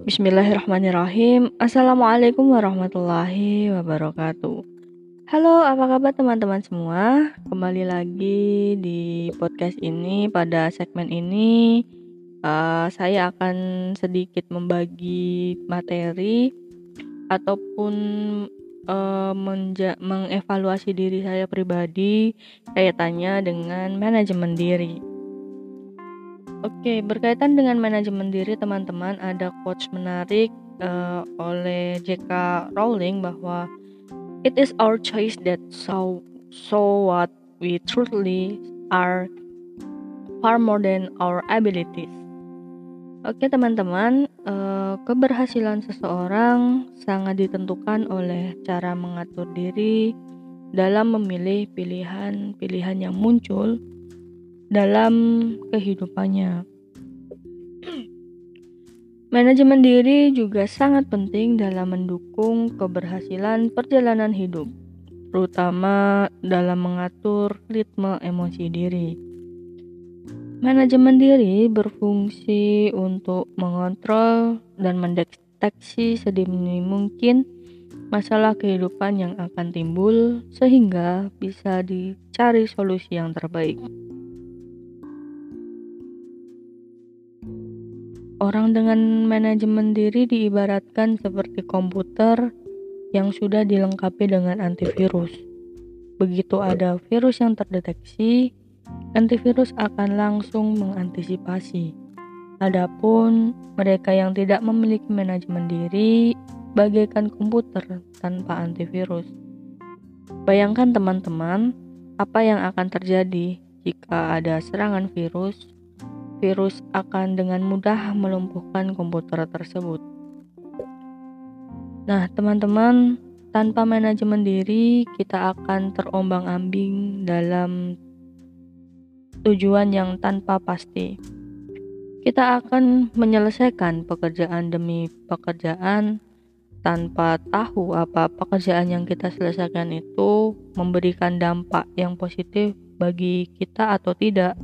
Bismillahirrahmanirrahim. Assalamualaikum warahmatullahi wabarakatuh. Halo, apa kabar teman-teman semua? Kembali lagi di podcast ini. Pada segmen ini, uh, saya akan sedikit membagi materi ataupun uh, mengevaluasi diri saya pribadi kaitannya dengan manajemen diri. Oke, berkaitan dengan manajemen diri teman-teman, ada quotes menarik uh, oleh J.K. Rowling bahwa it is our choice that so so what we truly are far more than our abilities. Oke teman-teman, uh, keberhasilan seseorang sangat ditentukan oleh cara mengatur diri dalam memilih pilihan-pilihan yang muncul dalam kehidupannya. Manajemen diri juga sangat penting dalam mendukung keberhasilan perjalanan hidup, terutama dalam mengatur ritme emosi diri. Manajemen diri berfungsi untuk mengontrol dan mendeteksi sedini mungkin masalah kehidupan yang akan timbul, sehingga bisa dicari solusi yang terbaik. Orang dengan manajemen diri diibaratkan seperti komputer yang sudah dilengkapi dengan antivirus. Begitu ada virus yang terdeteksi, antivirus akan langsung mengantisipasi. Adapun mereka yang tidak memiliki manajemen diri, bagaikan komputer tanpa antivirus. Bayangkan teman-teman, apa yang akan terjadi jika ada serangan virus virus akan dengan mudah melumpuhkan komputer tersebut. Nah, teman-teman, tanpa manajemen diri, kita akan terombang-ambing dalam tujuan yang tanpa pasti. Kita akan menyelesaikan pekerjaan demi pekerjaan tanpa tahu apa pekerjaan yang kita selesaikan itu memberikan dampak yang positif bagi kita atau tidak.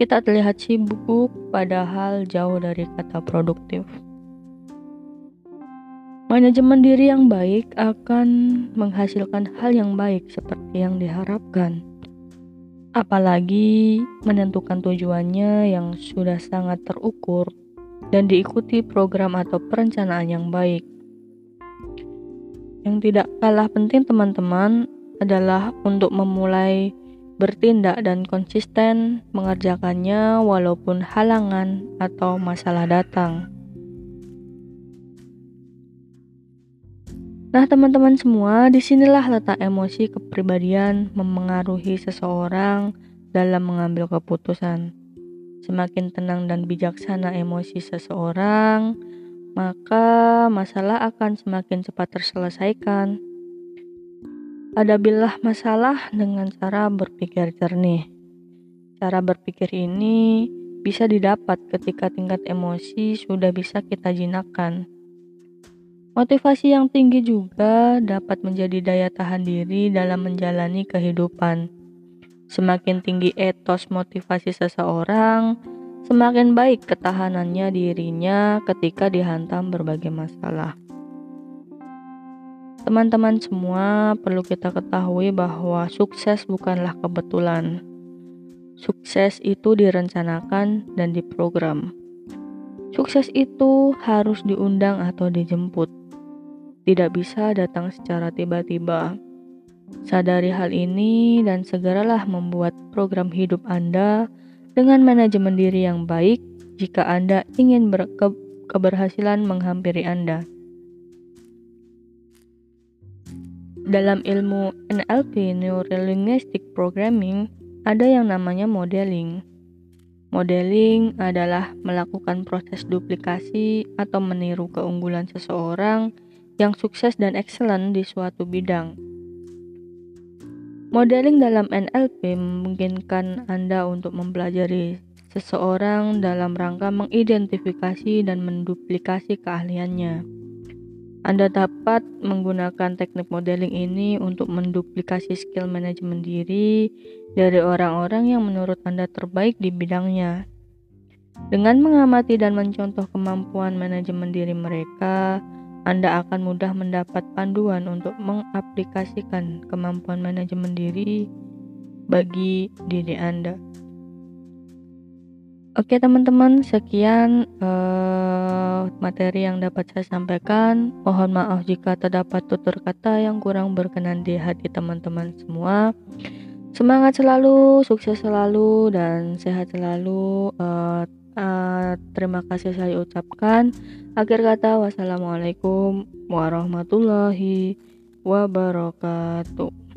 Kita terlihat sibuk, padahal jauh dari kata produktif. Manajemen diri yang baik akan menghasilkan hal yang baik seperti yang diharapkan. Apalagi menentukan tujuannya yang sudah sangat terukur dan diikuti program atau perencanaan yang baik. Yang tidak kalah penting teman-teman adalah untuk memulai bertindak dan konsisten mengerjakannya walaupun halangan atau masalah datang. Nah, teman-teman semua, di sinilah letak emosi kepribadian memengaruhi seseorang dalam mengambil keputusan. Semakin tenang dan bijaksana emosi seseorang, maka masalah akan semakin cepat terselesaikan. Hadapilah masalah dengan cara berpikir jernih. Cara berpikir ini bisa didapat ketika tingkat emosi sudah bisa kita jinakkan. Motivasi yang tinggi juga dapat menjadi daya tahan diri dalam menjalani kehidupan. Semakin tinggi etos motivasi seseorang, semakin baik ketahanannya dirinya ketika dihantam berbagai masalah. Teman-teman semua perlu kita ketahui bahwa sukses bukanlah kebetulan. Sukses itu direncanakan dan diprogram. Sukses itu harus diundang atau dijemput. Tidak bisa datang secara tiba-tiba. Sadari hal ini dan segeralah membuat program hidup Anda dengan manajemen diri yang baik jika Anda ingin berke keberhasilan menghampiri Anda. Dalam ilmu NLP Neurolinguistic Programming ada yang namanya modeling. Modeling adalah melakukan proses duplikasi atau meniru keunggulan seseorang yang sukses dan excellent di suatu bidang. Modeling dalam NLP memungkinkan Anda untuk mempelajari seseorang dalam rangka mengidentifikasi dan menduplikasi keahliannya. Anda dapat menggunakan teknik modeling ini untuk menduplikasi skill manajemen diri dari orang-orang yang menurut Anda terbaik di bidangnya. Dengan mengamati dan mencontoh kemampuan manajemen diri mereka, Anda akan mudah mendapat panduan untuk mengaplikasikan kemampuan manajemen diri bagi diri Anda. Oke teman-teman, sekian uh, materi yang dapat saya sampaikan. Mohon maaf jika terdapat tutur kata yang kurang berkenan di hati teman-teman semua. Semangat selalu, sukses selalu, dan sehat selalu. Uh, uh, terima kasih saya ucapkan. Akhir kata, wassalamualaikum warahmatullahi wabarakatuh.